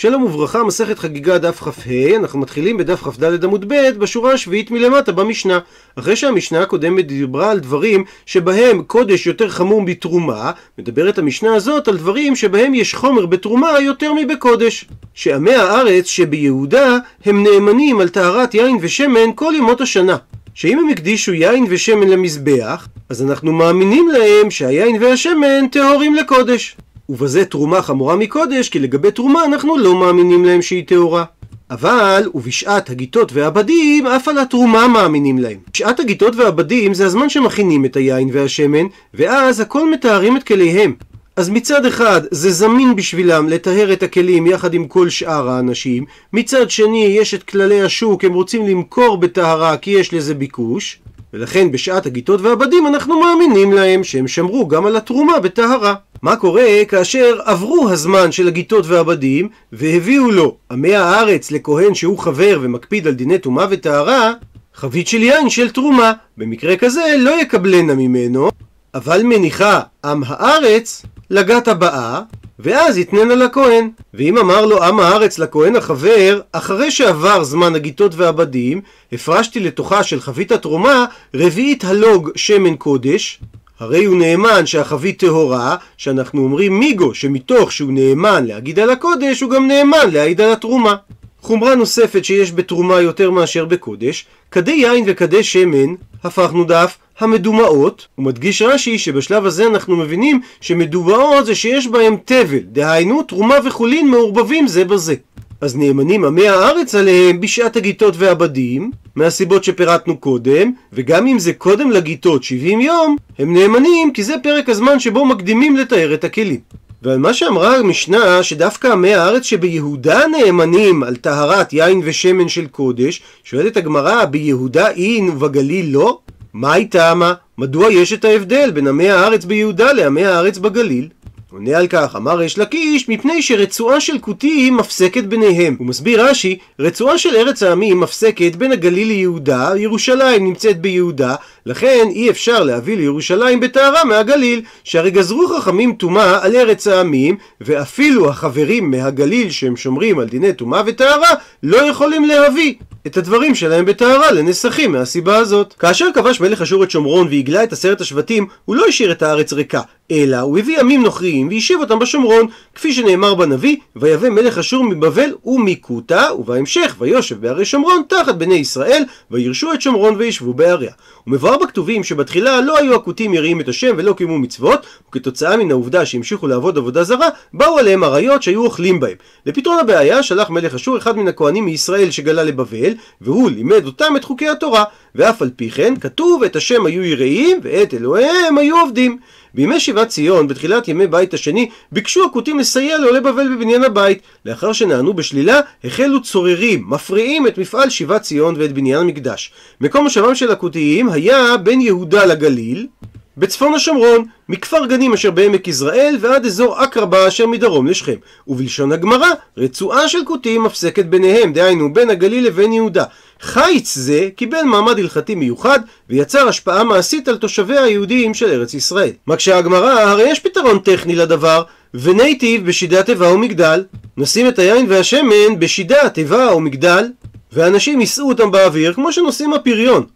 שלום וברכה, מסכת חגיגה דף כ"ה, אנחנו מתחילים בדף כ"ד עמוד ב' בשורה השביעית מלמטה במשנה. אחרי שהמשנה הקודמת דיברה על דברים שבהם קודש יותר חמור בתרומה, מדברת המשנה הזאת על דברים שבהם יש חומר בתרומה יותר מבקודש. שעמי הארץ שביהודה הם נאמנים על טהרת יין ושמן כל ימות השנה. שאם הם הקדישו יין ושמן למזבח, אז אנחנו מאמינים להם שהיין והשמן טהורים לקודש. ובזה תרומה חמורה מקודש, כי לגבי תרומה אנחנו לא מאמינים להם שהיא טהורה. אבל, ובשעת הגיטות והבדים, אף על התרומה מאמינים להם. בשעת הגיטות והבדים זה הזמן שמכינים את היין והשמן, ואז הכל מטהרים את כליהם. אז מצד אחד זה זמין בשבילם לטהר את הכלים יחד עם כל שאר האנשים, מצד שני יש את כללי השוק, הם רוצים למכור בטהרה כי יש לזה ביקוש, ולכן בשעת הגיטות והבדים אנחנו מאמינים להם שהם שמרו גם על התרומה בטהרה. מה קורה כאשר עברו הזמן של הגיטות והבדים והביאו לו עמי הארץ לכהן שהוא חבר ומקפיד על דיני טומאה וטהרה חבית של יין של תרומה במקרה כזה לא יקבלנה ממנו אבל מניחה עם הארץ לגת הבאה ואז יתננה לכהן. ואם אמר לו עם הארץ לכהן החבר, אחרי שעבר זמן הגיטות והבדים, הפרשתי לתוכה של חבית התרומה רביעית הלוג שמן קודש, הרי הוא נאמן שהחבית טהורה, שאנחנו אומרים מיגו, שמתוך שהוא נאמן להגיד על הקודש, הוא גם נאמן להעיד על התרומה. חומרה נוספת שיש בתרומה יותר מאשר בקודש, כדי יין וכדי שמן, הפכנו דף, המדומעות, מדגיש רש"י שבשלב הזה אנחנו מבינים שמדומעות זה שיש בהם תבל, דהיינו תרומה וחולין מעורבבים זה בזה. אז נאמנים עמי הארץ עליהם בשעת הגיטות והבדים, מהסיבות שפירטנו קודם, וגם אם זה קודם לגיטות 70 יום, הם נאמנים כי זה פרק הזמן שבו מקדימים לתאר את הכלים. ועל מה שאמרה המשנה שדווקא עמי הארץ שביהודה נאמנים על טהרת יין ושמן של קודש, שואלת הגמרא ביהודה אין ובגליל לא? מה היא טעמה? מדוע יש את ההבדל בין עמי הארץ ביהודה לעמי הארץ בגליל? עונה על כך, אמר ריש לקיש, מפני שרצועה של כותים מפסקת ביניהם. הוא מסביר רש"י, רצועה של ארץ העמים מפסקת בין הגליל ליהודה, ירושלים נמצאת ביהודה, לכן אי אפשר להביא לירושלים בטהרה מהגליל, שהרי גזרו חכמים טומאה על ארץ העמים, ואפילו החברים מהגליל שהם שומרים על דיני טומאה וטהרה, לא יכולים להביא. את הדברים שלהם בטהרה לנסחים מהסיבה הזאת. כאשר כבש מלך אשור את שומרון והגלה את עשרת השבטים, הוא לא השאיר את הארץ ריקה, אלא הוא הביא עמים נוכריים והשיב אותם בשומרון, כפי שנאמר בנביא, ויבא מלך אשור מבבל ומכותה, ובהמשך ויושב בערי שומרון תחת בני ישראל, וירשו את שומרון וישבו בעריה. ומבואר בכתובים שבתחילה לא היו הכותים יראים את השם ולא קיימו מצוות, וכתוצאה מן העובדה שהמשיכו לעבוד עבודה זרה, באו עליהם אריות שהיו אוכלים בהם. לפתרון הבעיה שלח מלך אשור אחד מן הכהנים מישראל שגלה לבבל, והוא לימד אותם את חוקי התורה, ואף על פי כן כתוב את השם היו יראים ואת אלוהיהם היו עובדים. בימי שיבת ציון, בתחילת ימי בית השני, ביקשו הכותים לסייע לעולי בבל בבניין הבית. לאחר שנענו בשלילה, החלו צוררים, מפריעים את מפעל שיבת ציון ואת בניין המקדש. מקום מושבם של הכותיים היה בין יהודה לגליל, בצפון השומרון, מכפר גנים אשר בעמק יזרעאל ועד אזור עקרבה אשר מדרום לשכם. ובלשון הגמרא, רצועה של כותים מפסקת ביניהם, דהיינו בין הגליל לבין יהודה. חיץ זה קיבל מעמד הלכתי מיוחד ויצר השפעה מעשית על תושביה היהודיים של ארץ ישראל. מקשה הגמרא, הרי יש פתרון טכני לדבר, ונייטיב בשידה תיבה ומגדל. נשים את היין והשמן בשידה, תיבה או מגדל, ואנשים יישאו אותם באוויר כמו שנושאים הפריון.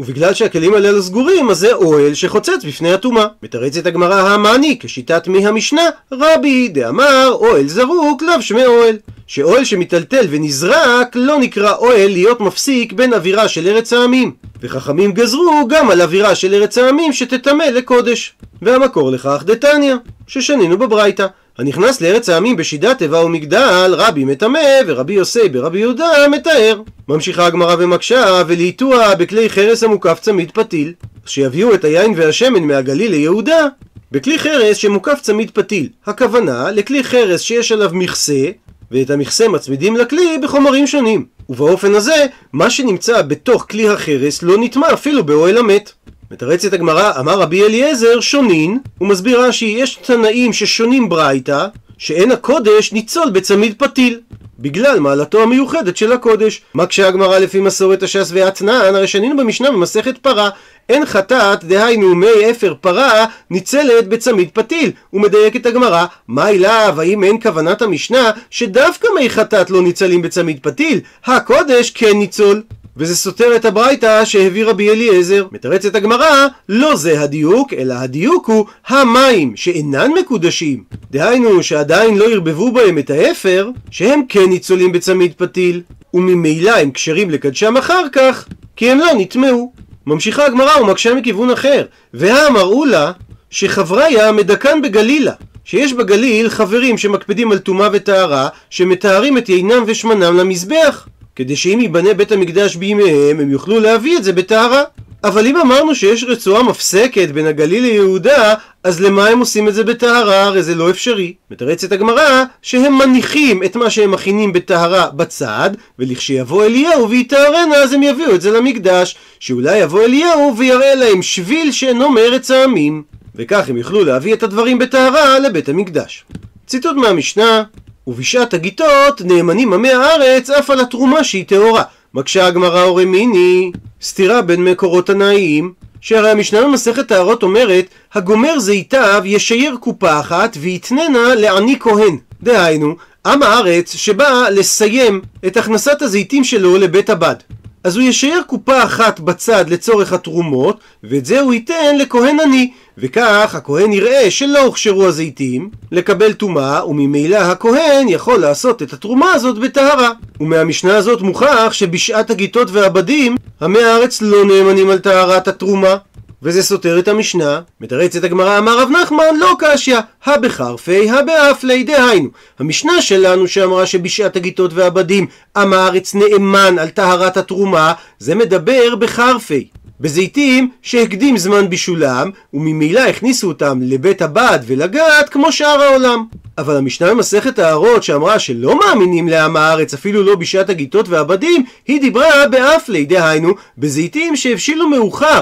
ובגלל שהכלים האלה לא סגורים, אז זה אוהל שחוצץ בפני הטומאה. מתרצת הגמרא המאני, כשיטת מי המשנה, רבי דאמר אוהל זרוק לאו שמי אוהל. שאוהל שמיטלטל ונזרק לא נקרא אוהל להיות מפסיק בין אווירה של ארץ העמים. וחכמים גזרו גם על אווירה של ארץ העמים שתטמא לקודש. והמקור לכך דתניא, ששנינו בברייתא. הנכנס לארץ העמים בשידת תיבה ומגדל, רבי מטמא ורבי יוסי ברבי יהודה מתאר. ממשיכה הגמרא ומקשה, ולעיתוע בכלי חרס המוקף צמיד פתיל. שיביאו את היין והשמן מהגליל ליהודה, בכלי חרס שמוקף צמיד פתיל. הכוונה לכלי חרס שיש עליו מכסה, ואת המכסה מצמידים לכלי בחומרים שונים. ובאופן הזה, מה שנמצא בתוך כלי החרס לא נטמע אפילו באוהל המת. מתרצת הגמרא, אמר רבי אליעזר, שונין, הוא מסביר רש"י, יש תנאים ששונים ברייתא, שאין הקודש ניצול בצמיד פתיל. בגלל מעלתו המיוחדת של הקודש. מקשה הגמרא לפי מסורת הש"ס והאתנן, הרי שנינו במשנה במסכת פרה. אין חטאת, דהיינו מי אפר פרה, ניצלת בצמיד פתיל. ומדייקת הגמרא, מה אליו, האם אין כוונת המשנה שדווקא מי חטאת לא ניצלים בצמיד פתיל? הקודש כן ניצול. וזה סותר את הברייתא שהביא רבי אליעזר. מתרצת הגמרא, לא זה הדיוק, אלא הדיוק הוא המים שאינן מקודשים. דהיינו שעדיין לא ערבבו בהם את האפר, שהם כן ניצולים בצמיד פתיל, וממילא הם כשרים לקדשם אחר כך, כי הם לא נטמעו. ממשיכה הגמרא ומקשה מכיוון אחר, והאמרו לה שחבריה מדכן בגלילה. שיש בגליל חברים שמקפידים על טומאה וטהרה, שמטהרים את יינם ושמנם למזבח. כדי שאם ייבנה בית המקדש בימיהם, הם יוכלו להביא את זה בטהרה. אבל אם אמרנו שיש רצועה מפסקת בין הגליל ליהודה, אז למה הם עושים את זה בטהרה? הרי זה לא אפשרי. מתרצת הגמרא שהם מניחים את מה שהם מכינים בטהרה בצד, ולכשיבוא אליהו ויטהרנה אז הם יביאו את זה למקדש, שאולי יבוא אליהו ויראה להם שביל שאינו מארץ העמים. וכך הם יוכלו להביא את הדברים בטהרה לבית המקדש. ציטוט מהמשנה ובשעת הגיטות נאמנים עמי הארץ אף על התרומה שהיא טהורה. מקשה הגמרא אורי מיני, סתירה בין מקורות תנאיים, שהרי המשנה במסכת טהרות אומרת, הגומר זיתיו ישייר קופה אחת ויתננה לעני כהן. דהיינו, עם הארץ שבא לסיים את הכנסת הזיתים שלו לבית הבד. אז הוא ישייר קופה אחת בצד לצורך התרומות, ואת זה הוא ייתן לכהן עני. וכך הכהן יראה שלא הוכשרו הזיתים לקבל טומאה, וממילא הכהן יכול לעשות את התרומה הזאת בטהרה. ומהמשנה הזאת מוכח שבשעת הגיטות והבדים, עמי הארץ לא נאמנים על טהרת התרומה. וזה סותר את המשנה. מתרצת הגמרא אמר רב נחמן לא קשיא, הא בחרפי הא באפלי, דהיינו. המשנה שלנו שאמרה שבשעת הגיטות והבדים עם הארץ נאמן על טהרת התרומה, זה מדבר בחרפי. בזיתים שהקדים זמן בישולם, וממילא הכניסו אותם לבית הבד ולגת כמו שאר העולם. אבל המשנה במסכת הארות שאמרה שלא מאמינים לעם הארץ אפילו לא בשעת הגיטות והבדים, היא דיברה באפלי, דהיינו, בזיתים שהבשילו מאוחר.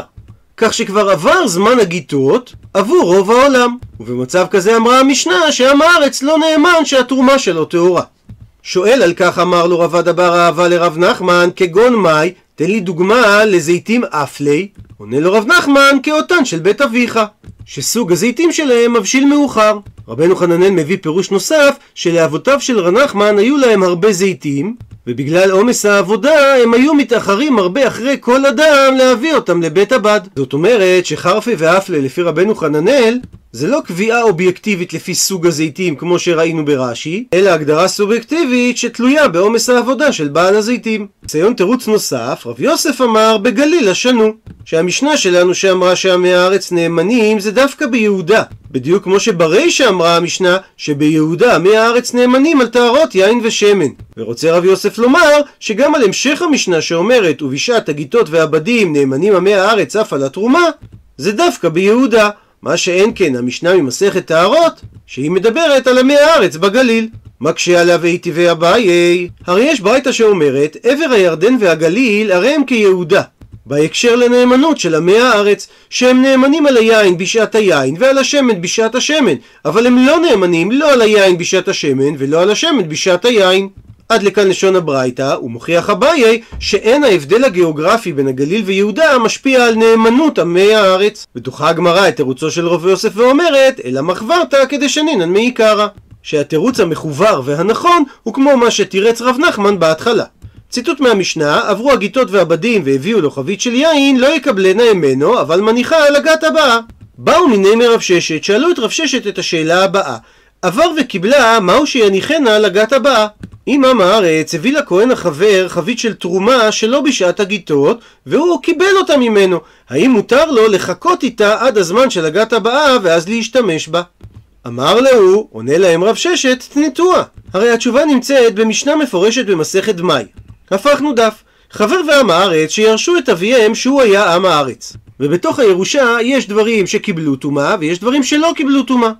כך שכבר עבר זמן הגיטות עבור רוב העולם. ובמצב כזה אמרה המשנה שעם הארץ לא נאמן שהתרומה שלו טהורה. שואל על כך אמר לו רבד אבר אהבה לרב נחמן כגון מאי תן לי דוגמה לזיתים אפלי עונה לו רב נחמן כאותן של בית אביך שסוג הזיתים שלהם מבשיל מאוחר רבנו חננאל מביא פירוש נוסף שלאבותיו של רב נחמן היו להם הרבה זיתים ובגלל עומס העבודה הם היו מתאחרים הרבה אחרי כל אדם להביא אותם לבית הבד. זאת אומרת שחרפי ואפלה לפי רבנו חננאל זה לא קביעה אובייקטיבית לפי סוג הזיתים כמו שראינו ברש"י, אלא הגדרה סובייקטיבית שתלויה בעומס העבודה של בעל הזיתים. ציון תירוץ נוסף, רב יוסף אמר בגליל השנו, שהמשנה שלנו שאמרה שעמי הארץ נאמנים זה דווקא ביהודה, בדיוק כמו שברישא אמרה המשנה שביהודה עמי הארץ נאמנים על טהרות יין ושמן. ורוצה רב יוסף לומר שגם על המשך המשנה שאומרת ובשעת הגיטות והבדים נאמנים עמי הארץ אף על התרומה, זה דווקא ביהודה. מה שאין כן המשנה ממסכת טהרות, שהיא מדברת על עמי הארץ בגליל. מקשה עליה והיטיבי אביי, הרי יש ברייתא שאומרת, עבר הירדן והגליל הרי הם כיהודה. בהקשר לנאמנות של עמי הארץ, שהם נאמנים על היין בשעת היין ועל השמן בשעת השמן, אבל הם לא נאמנים לא על היין בשעת השמן ולא על השמן בשעת היין. עד לכאן לשון הברייתא, ומוכיח אביי שאין ההבדל הגיאוגרפי בין הגליל ויהודה משפיע על נאמנות עמי הארץ. ודוחה הגמרא את תירוצו של רבי יוסף ואומרת, אלא מחברתא כדשנינן מעיקרא. שהתירוץ המחובר והנכון הוא כמו מה שתירץ רב נחמן בהתחלה. ציטוט מהמשנה, עברו הגיטות והבדים והביאו לו חבית של יין, לא יקבלנה ממנו, אבל מניחה על הגת הבאה. באו מיני מרב ששת, שאלו את רב ששת את השאלה הבאה. עבר וקיבלה, מהו שיניחנה על הגת הבאה? אם עם הארץ הביא לכהן החבר חבית של תרומה שלא בשעת הגיטות, והוא קיבל אותה ממנו, האם מותר לו לחכות איתה עד הזמן של הגת הבאה ואז להשתמש בה? אמר להו, עונה להם רב ששת, תנטוע. הרי התשובה נמצאת במשנה מפורשת במסכת דמאי. הפכנו דף. חבר ועם הארץ שירשו את אביהם שהוא היה עם הארץ. ובתוך הירושה יש דברים שקיבלו טומאה ויש דברים שלא קיבלו טומאה.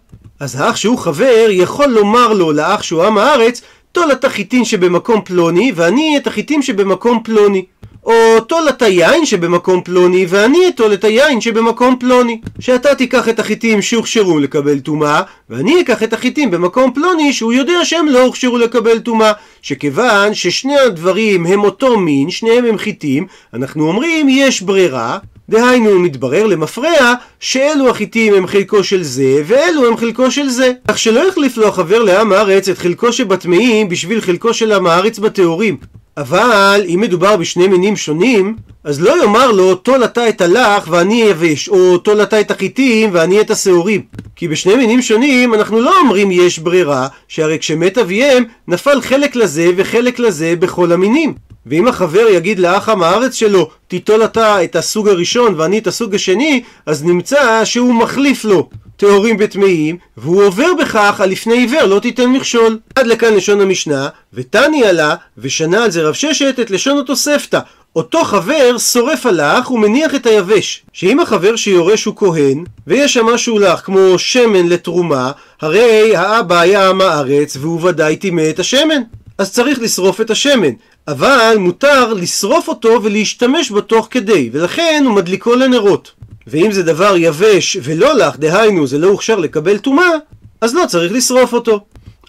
אז האח שהוא חבר יכול לומר לו לאח שהוא עם הארץ טול החיטין שבמקום פלוני ואני את החיטין שבמקום פלוני. או טול את היין שבמקום פלוני ואני אטול את היין שבמקום פלוני. שאתה תיקח את החיטים שהוכשרו לקבל טומאה, ואני אקח את החיטים במקום פלוני שהוא יודע שהם לא הוכשרו לקבל טומאה. שכיוון ששני הדברים הם אותו מין, שניהם הם חיטים, אנחנו אומרים יש ברירה, דהיינו מתברר למפרע שאלו החיטים הם חלקו של זה ואלו הם חלקו של זה. כך שלא יחליף לו החבר לעם הארץ את חלקו שבטמאים בשביל חלקו של עם הארץ בטהורים. אבל אם מדובר בשני מינים שונים, אז לא יאמר לו טול אתה את הלך ואני יבש, או טול אתה את החיטים ואני את השעורים. כי בשני מינים שונים אנחנו לא אומרים יש ברירה, שהרי כשמת אביהם נפל חלק לזה וחלק לזה בכל המינים. ואם החבר יגיד לאח עם הארץ שלו, תיטול אתה את הסוג הראשון ואני את הסוג השני, אז נמצא שהוא מחליף לו טהורים וטמאים, והוא עובר בכך על לפני עיוור לא תיתן מכשול. עד לכאן לשון המשנה, ותני עלה, ושנה על זה רב ששת את לשון התוספתא. אותו חבר שורף הלך ומניח את היבש. שאם החבר שיורש הוא כהן, ויש שם משהו לך כמו שמן לתרומה, הרי האבא היה עם הארץ והוא ודאי טימא את השמן. אז צריך לשרוף את השמן. אבל מותר לשרוף אותו ולהשתמש בו תוך כדי, ולכן הוא מדליקו לנרות. ואם זה דבר יבש ולא לך, דהיינו זה לא הוכשר לקבל טומאה, אז לא צריך לשרוף אותו.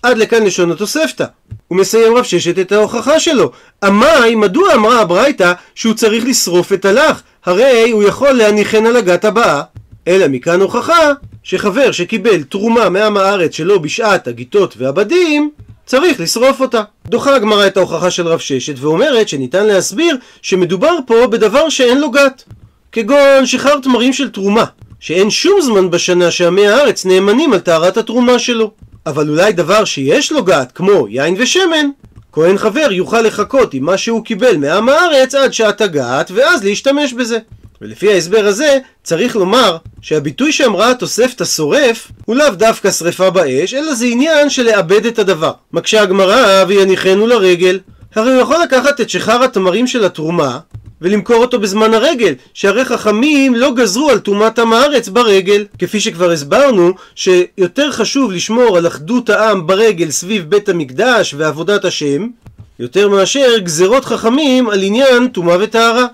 עד לכאן לשון התוספתא. הוא מסיים רב ששת את ההוכחה שלו. עמאי, מדוע אמרה הברייתא שהוא צריך לשרוף את הלך? הרי הוא יכול להניחן על הגת הבאה. אלא מכאן הוכחה שחבר שקיבל תרומה מעם הארץ שלו בשעת הגיטות והבדים, צריך לשרוף אותה. דוחה הגמרא את ההוכחה של רב ששת ואומרת שניתן להסביר שמדובר פה בדבר שאין לו גת. כגון שחרר תמרים של תרומה, שאין שום זמן בשנה שעמי הארץ נאמנים על טהרת התרומה שלו. אבל אולי דבר שיש לו גת, כמו יין ושמן, כהן חבר יוכל לחכות עם מה שהוא קיבל מעם הארץ עד שעת הגת, ואז להשתמש בזה. ולפי ההסבר הזה, צריך לומר שהביטוי שאמרה התוספת השורף, הוא לאו דווקא שרפה באש, אלא זה עניין של לאבד את הדבר. מקשה הגמרא ויניחנו לרגל. הרי הוא יכול לקחת את שחר התמרים של התרומה, ולמכור אותו בזמן הרגל, שהרי חכמים לא גזרו על טומאת עם הארץ ברגל. כפי שכבר הסברנו, שיותר חשוב לשמור על אחדות העם ברגל סביב בית המקדש ועבודת השם, יותר מאשר גזרות חכמים על עניין טומאה וטהרה.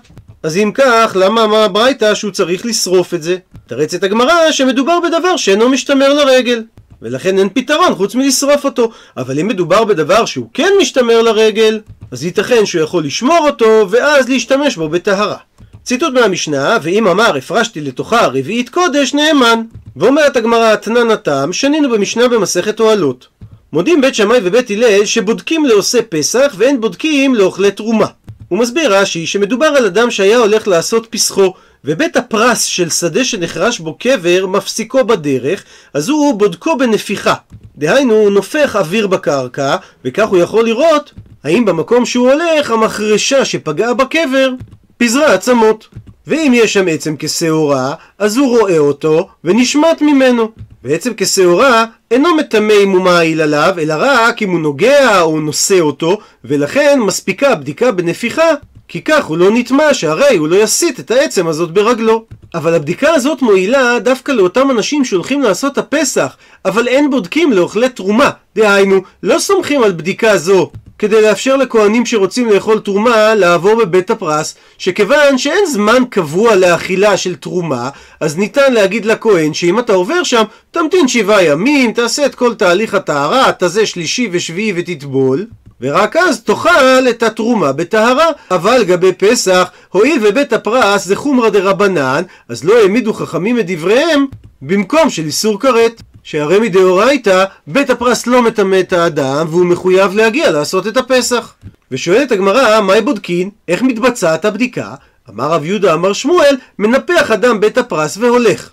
אז אם כך, למה אמר הברייתא שהוא צריך לשרוף את זה? תרץ את הגמרא שמדובר בדבר שאינו משתמר לרגל. ולכן אין פתרון חוץ מלשרוף אותו. אבל אם מדובר בדבר שהוא כן משתמר לרגל, אז ייתכן שהוא יכול לשמור אותו, ואז להשתמש בו בטהרה. ציטוט מהמשנה, ואם אמר הפרשתי לתוכה רביעית קודש, נאמן. ואומרת הגמרא, תנן התם, שנינו במשנה במסכת אוהלות. מודים בית שמאי ובית הלל שבודקים לעושה פסח ואין בודקים לאוכלי תרומה. הוא מסביר רש"י שמדובר על אדם שהיה הולך לעשות פסחו ובית הפרס של שדה שנחרש בו קבר מפסיקו בדרך, אז הוא בודקו בנפיחה. דהיינו, הוא נופח אוויר בקרקע, וכך הוא יכול לראות האם במקום שהוא הולך המחרשה שפגעה בקבר פיזרה עצמות. ואם יש שם עצם כשעורה, אז הוא רואה אותו ונשמט ממנו. ועצם כשעורה אינו מטמא אם הוא מעיל עליו, אלא רק אם הוא נוגע או נושא אותו, ולכן מספיקה בדיקה בנפיחה כי כך הוא לא נטמע, שהרי הוא לא יסיט את העצם הזאת ברגלו. אבל הבדיקה הזאת מועילה דווקא לאותם אנשים שהולכים לעשות הפסח, אבל אין בודקים לאוכלי תרומה. דהיינו, לא סומכים על בדיקה זו כדי לאפשר לכהנים שרוצים לאכול תרומה לעבור בבית הפרס, שכיוון שאין זמן קבוע לאכילה של תרומה, אז ניתן להגיד לכהן שאם אתה עובר שם, תמתין שבעה ימים, תעשה את כל תהליך הטהרה, תזה שלישי ושביעי ותטבול, ורק אז תאכל את התרומה בטהרה. אבל לגבי פסח, הואיל ובית הפרס זה חומרא דרבנן, אז לא העמידו חכמים את דבריהם במקום של איסור כרת. שהרי מדאורייתא, בית הפרס לא מטמא את האדם והוא מחויב להגיע לעשות את הפסח. ושואלת הגמרא, מהי בודקין? איך מתבצעת הבדיקה? אמר רב יהודה אמר שמואל, מנפח אדם בית הפרס והולך.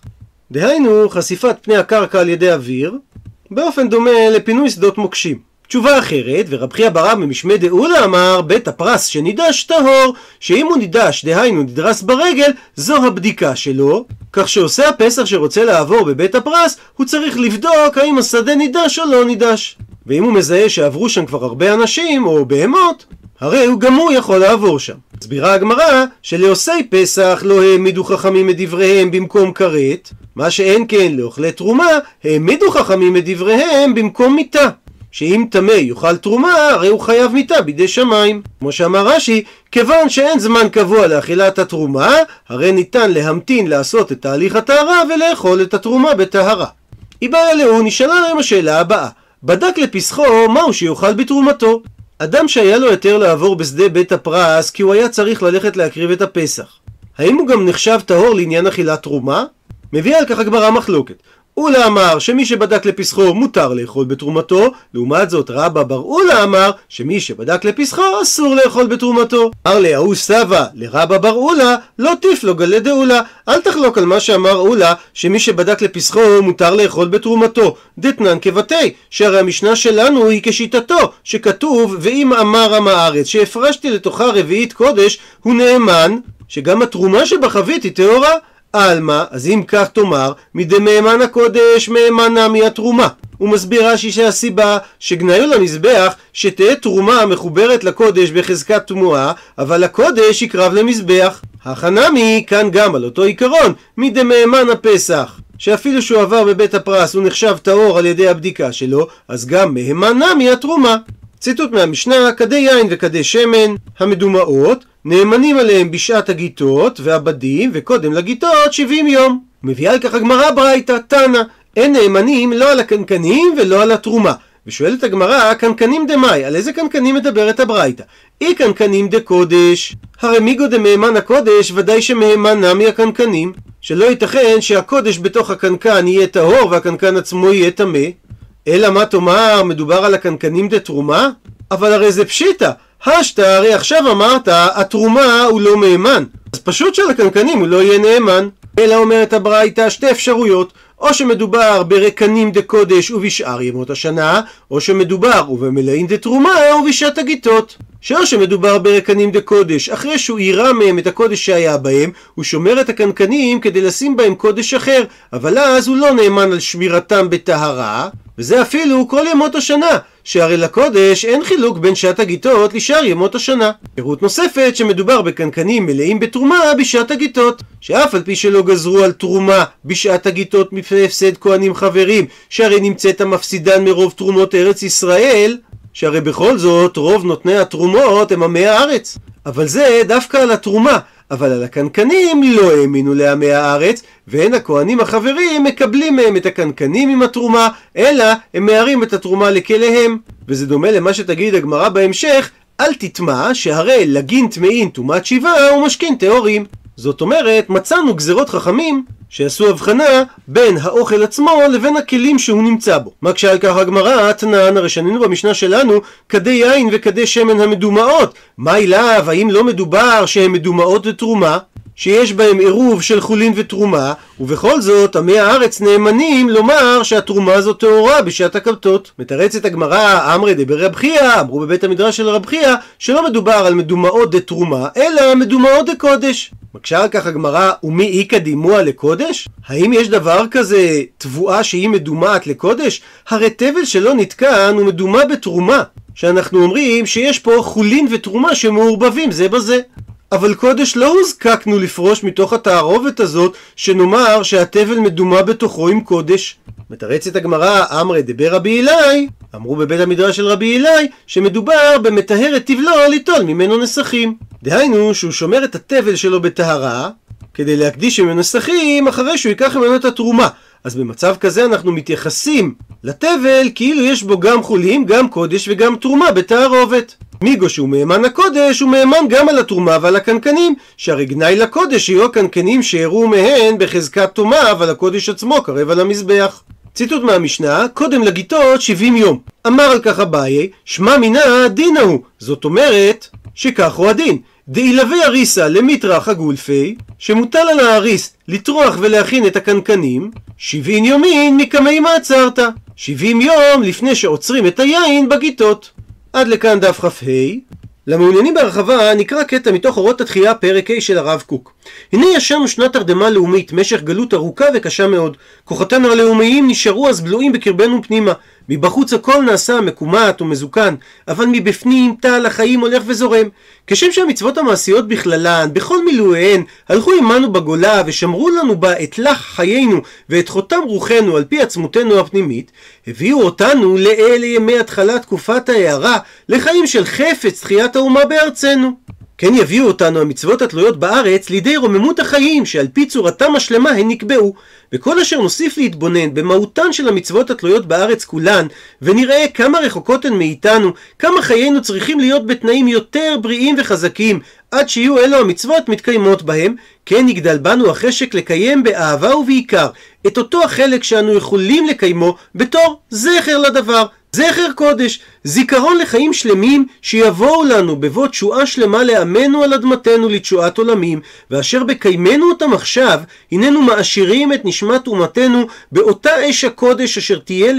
דהיינו, חשיפת פני הקרקע על ידי אוויר, באופן דומה לפינוי שדות מוקשים. תשובה אחרת, ורב חייא ברם במשמי דאולה אמר, בית הפרס שנידש טהור, שאם הוא נידש, דהיינו נדרס ברגל, זו הבדיקה שלו, כך שעושה הפסח שרוצה לעבור בבית הפרס, הוא צריך לבדוק האם השדה נידש או לא נידש. ואם הוא מזהה שעברו שם כבר הרבה אנשים, או בהמות, הרי הוא גם הוא יכול לעבור שם. הסבירה הגמרא שלעושי פסח לא העמידו חכמים את דבריהם במקום כרת, מה שאין כן לאוכלי תרומה העמידו חכמים את דבריהם במקום מיתה. שאם טמא יאכל תרומה, הרי הוא חייב מיתה בידי שמיים. כמו שאמר רש"י, כיוון שאין זמן קבוע לאכילת התרומה, הרי ניתן להמתין לעשות את תהליך הטהרה ולאכול את התרומה בטהרה. איבאי אלהו נשאלה להם השאלה הבאה בדק לפסחו מהו שיאכל בתרומתו. אדם שהיה לו היתר לעבור בשדה בית הפרס כי הוא היה צריך ללכת להקריב את הפסח. האם הוא גם נחשב טהור לעניין אכילת תרומה? מביאה על כך הגמרא מחלוקת. אולה אמר שמי שבדק לפסחו מותר לאכול בתרומתו, לעומת זאת רבא בר אולה אמר שמי שבדק לפסחו אסור לאכול בתרומתו. אמר להוא סבא לרבא בר אולה לא טיף לו גלי דאולה. אל תחלוק על מה שאמר אולה שמי שבדק לפסחו מותר לאכול בתרומתו. דתנן כבתי, שהרי המשנה שלנו היא כשיטתו, שכתוב ואם אמר עם הארץ שהפרשתי לתוכה רביעית קודש הוא נאמן שגם התרומה שבחבית היא טהורה. עלמא, אז אם כך תאמר, מדמהימן הקודש מהימנה מהתרומה. הוא מסביר רש"י שהסיבה שגניו למזבח שתהא תרומה מחוברת לקודש בחזקת תמוהה, אבל הקודש יקרב למזבח. החנמי כאן גם על אותו עיקרון, מדמהימן הפסח. שאפילו שהוא עבר בבית הפרס הוא נחשב טהור על ידי הבדיקה שלו, אז גם מהימנה מהתרומה. ציטוט מהמשנה, כדי יין וכדי שמן המדומעות נאמנים עליהם בשעת הגיטות והבדים וקודם לגיטות 70 יום. מביאה על כך הגמרא ברייתא, תנא, אין נאמנים לא על הקנקנים ולא על התרומה. ושואלת הגמרא, קנקנים דמאי, על איזה קנקנים מדברת הברייתא? אי קנקנים דקודש, הרי מיגו דמהימן הקודש ודאי שמהימן נמי הקנקנים, שלא ייתכן שהקודש בתוך הקנקן יהיה טהור והקנקן עצמו יהיה טמא, אלא מה תאמר, מדובר על הקנקנים דתרומה? אבל הרי זה פשיטא, השתא, הרי עכשיו אמרת, התרומה הוא לא מהימן. אז פשוט שלקנקנים הוא לא יהיה נאמן. אלא אומרת הברייתא שתי אפשרויות, או שמדובר ברקנים דקודש ובשאר ימות השנה, או שמדובר ובמלאים דתרומה ובשעת הגיטות. שאו שמדובר ברקנים דקודש, אחרי שהוא יירה מהם את הקודש שהיה בהם, הוא שומר את הקנקנים כדי לשים בהם קודש אחר, אבל אז הוא לא נאמן על שמירתם בטהרה, וזה אפילו כל ימות השנה, שהרי לקודש אין חילוק בין שעת הגיטות לשאר ימות השנה. פירוט נוספת שמדובר בקנקנים מלאים בתרומה בשעת הגיטות, שאף על פי שלא גזרו על תרומה בשעת הגיטות מפני הפסד כהנים חברים, שהרי נמצאת המפסידן מרוב תרומות ארץ ישראל, שהרי בכל זאת רוב נותני התרומות הם עמי הארץ. אבל זה דווקא על התרומה, אבל על הקנקנים לא האמינו לעמי הארץ, ואין הכהנים החברים מקבלים מהם את הקנקנים עם התרומה, אלא הם מהרים את התרומה לכליהם. וזה דומה למה שתגיד הגמרא בהמשך, אל תטמע שהרי לגין טמאין טומאת שבעה ומשכין טהורים. זאת אומרת, מצאנו גזרות חכמים שעשו הבחנה בין האוכל עצמו לבין הכלים שהוא נמצא בו. מה כשעל כך הגמרא, תנן, הרי שנינו במשנה שלנו, כדי יין וכדי שמן המדומעות. מה אליו, האם לא מדובר שהן מדומעות לתרומה? שיש בהם עירוב של חולין ותרומה, ובכל זאת עמי הארץ נאמנים לומר שהתרומה הזאת טהורה בשעת הכבתות. מתרצת הגמרא, אמרי דבר רב חייא, אמרו בבית המדרש של רב חייא, שלא מדובר על מדומעות דתרומה, אלא מדומעות דקודש. מקשה על כך הגמרא, ומי איכא דימוע לקודש? האם יש דבר כזה תבואה שהיא מדומעת לקודש? הרי תבל שלא נתקן הוא מדומה בתרומה. שאנחנו אומרים שיש פה חולין ותרומה שמעורבבים זה בזה. אבל קודש לא הוזקקנו לפרוש מתוך התערובת הזאת, שנאמר שהתבל מדומה בתוכו עם קודש. מתרצת הגמרא, אמרי דבר רבי אלי, אמרו בבית המדרש של רבי אלי, שמדובר במטהר את תבלו ליטול ממנו נסכים. דהיינו שהוא שומר את התבל שלו בטהרה, כדי להקדיש ממנו נסכים אחרי שהוא ייקח ממנו את התרומה. אז במצב כזה אנחנו מתייחסים לתבל כאילו יש בו גם חולים, גם קודש וגם תרומה בתערובת. מיגו שהוא מהימן הקודש, הוא מהימן גם על התרומה ועל הקנקנים, שהרי גנאי לקודש יהיו הקנקנים שיראו מהן בחזקת תומה, אבל הקודש עצמו קרב על המזבח. ציטוט מהמשנה, קודם לגיטות 70 יום. אמר על כך אביי, שמע מינה דינא הוא. זאת אומרת, שכך הוא הדין. דאילווה אריסה למיטרח הגולפי, שמוטל על האריס לטרוח ולהכין את הקנקנים, 70 יומין מקמי מעצרת. 70 יום לפני שעוצרים את היין בגיטות. עד לכאן דף כ"ה. למעוניינים בהרחבה נקרא קטע מתוך אורות התחייה פרק ה' של הרב קוק. הנה ישנו שנת תרדמה לאומית, משך גלות ארוכה וקשה מאוד. כוחותינו הלאומיים נשארו אז בלועים בקרבנו פנימה, מבחוץ הכל נעשה מקומט ומזוקן, אבל מבפנים טל החיים הולך וזורם. כשם שהמצוות המעשיות בכללן, בכל מילואיהן, הלכו עמנו בגולה ושמרו לנו בה את לח חיינו ואת חותם רוחנו על פי עצמותנו הפנימית, הביאו אותנו לאלה ימי התחלת תקופת ההארה, לחיים של חפץ תחיית האומה בארצנו. כן יביאו אותנו המצוות התלויות בארץ לידי רוממות החיים שעל פי צורתם השלמה הן נקבעו. וכל אשר נוסיף להתבונן במהותן של המצוות התלויות בארץ כולן, ונראה כמה רחוקות הן מאיתנו, כמה חיינו צריכים להיות בתנאים יותר בריאים וחזקים, עד שיהיו אלו המצוות מתקיימות בהם, כן יגדל בנו החשק לקיים באהבה ובעיקר את אותו החלק שאנו יכולים לקיימו בתור זכר לדבר, זכר קודש, זיכרון לחיים שלמים שיבואו לנו בבוא תשועה שלמה לעמנו על אדמתנו לתשועת עולמים, ואשר בקיימנו אותם עכשיו, הננו מעשירים את נשמת אומתנו באותה אש הקודש אשר תהיה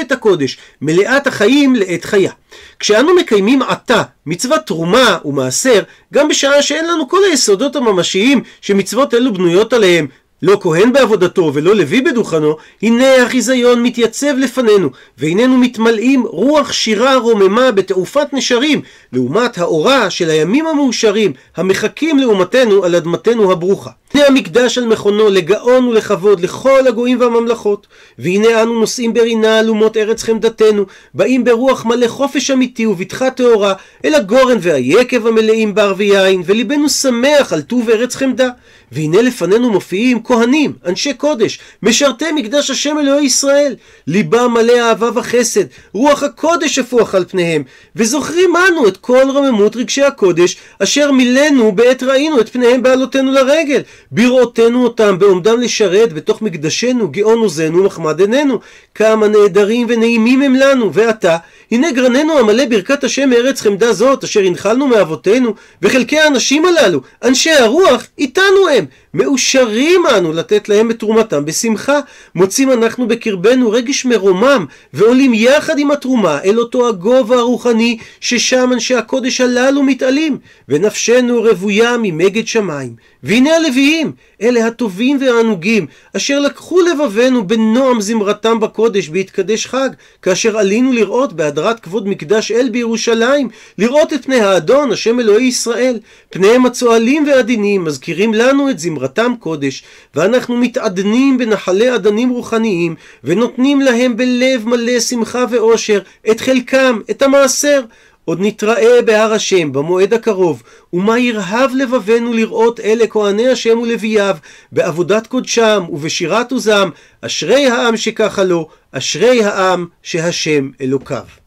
את הקודש, מלאת החיים לעת חיה. כשאנו מקיימים עתה מצוות תרומה ומעשר, גם בשעה שאין לנו כל היסודות הממשיים שמצוות אלו בנויות עליהם, לא כהן בעבודתו ולא לוי בדוכנו, הנה החיזיון מתייצב לפנינו, והננו מתמלאים רוח שירה רוממה בתעופת נשרים, לעומת האורה של הימים המאושרים, המחכים לאומתנו על אדמתנו הברוכה. הנה המקדש על מכונו לגאון ולכבוד לכל הגויים והממלכות. והנה אנו נושאים ברינה על אומות ארץ חמדתנו, באים ברוח מלא חופש אמיתי ובטחה טהורה, אל הגורן והיקב המלאים בר ויין, וליבנו שמח על טוב ארץ חמדה. והנה לפנינו מופיעים כהנים, אנשי קודש, משרתי מקדש השם אלוהי ישראל, ליבם מלא אהבה וחסד, רוח הקודש הפוח על פניהם, וזוכרים אנו את כל רממות רגשי הקודש, אשר מילאנו בעת ראינו את פניהם בעלותינו לרגל, בראותנו אותם בעומדם לשרת בתוך מקדשנו, גאון עוזנו ומחמד עינינו, כמה נהדרים ונעימים הם לנו, ועתה, הנה גרננו המלא ברכת השם מארץ חמדה זאת, אשר הנחלנו מאבותינו, וחלקי האנשים הללו, אנשי הרוח, איתנו הם. מאושרים אנו לתת להם את תרומתם בשמחה. מוצאים אנחנו בקרבנו רגש מרומם, ועולים יחד עם התרומה אל אותו הגובה הרוחני, ששם אנשי הקודש הללו מתעלים, ונפשנו רוויה ממגד שמיים. והנה הלוויים, אלה הטובים והענוגים, אשר לקחו לבבנו בנועם זמרתם בקודש בהתקדש חג, כאשר עלינו לראות בהדרת כבוד מקדש אל בירושלים, לראות את פני האדון, השם אלוהי ישראל. פניהם הצוהלים ועדינים מזכירים לנו את זמרתם קודש, ואנחנו מתעדנים בנחלי אדנים רוחניים, ונותנים להם בלב מלא שמחה ואושר את חלקם, את המעשר. עוד נתראה בהר השם במועד הקרוב, ומה ירהב לבבנו לראות אלה כהני השם ולווייו, בעבודת קודשם ובשירת עוזם, אשרי העם שככה לו, אשרי העם שהשם אלוקיו.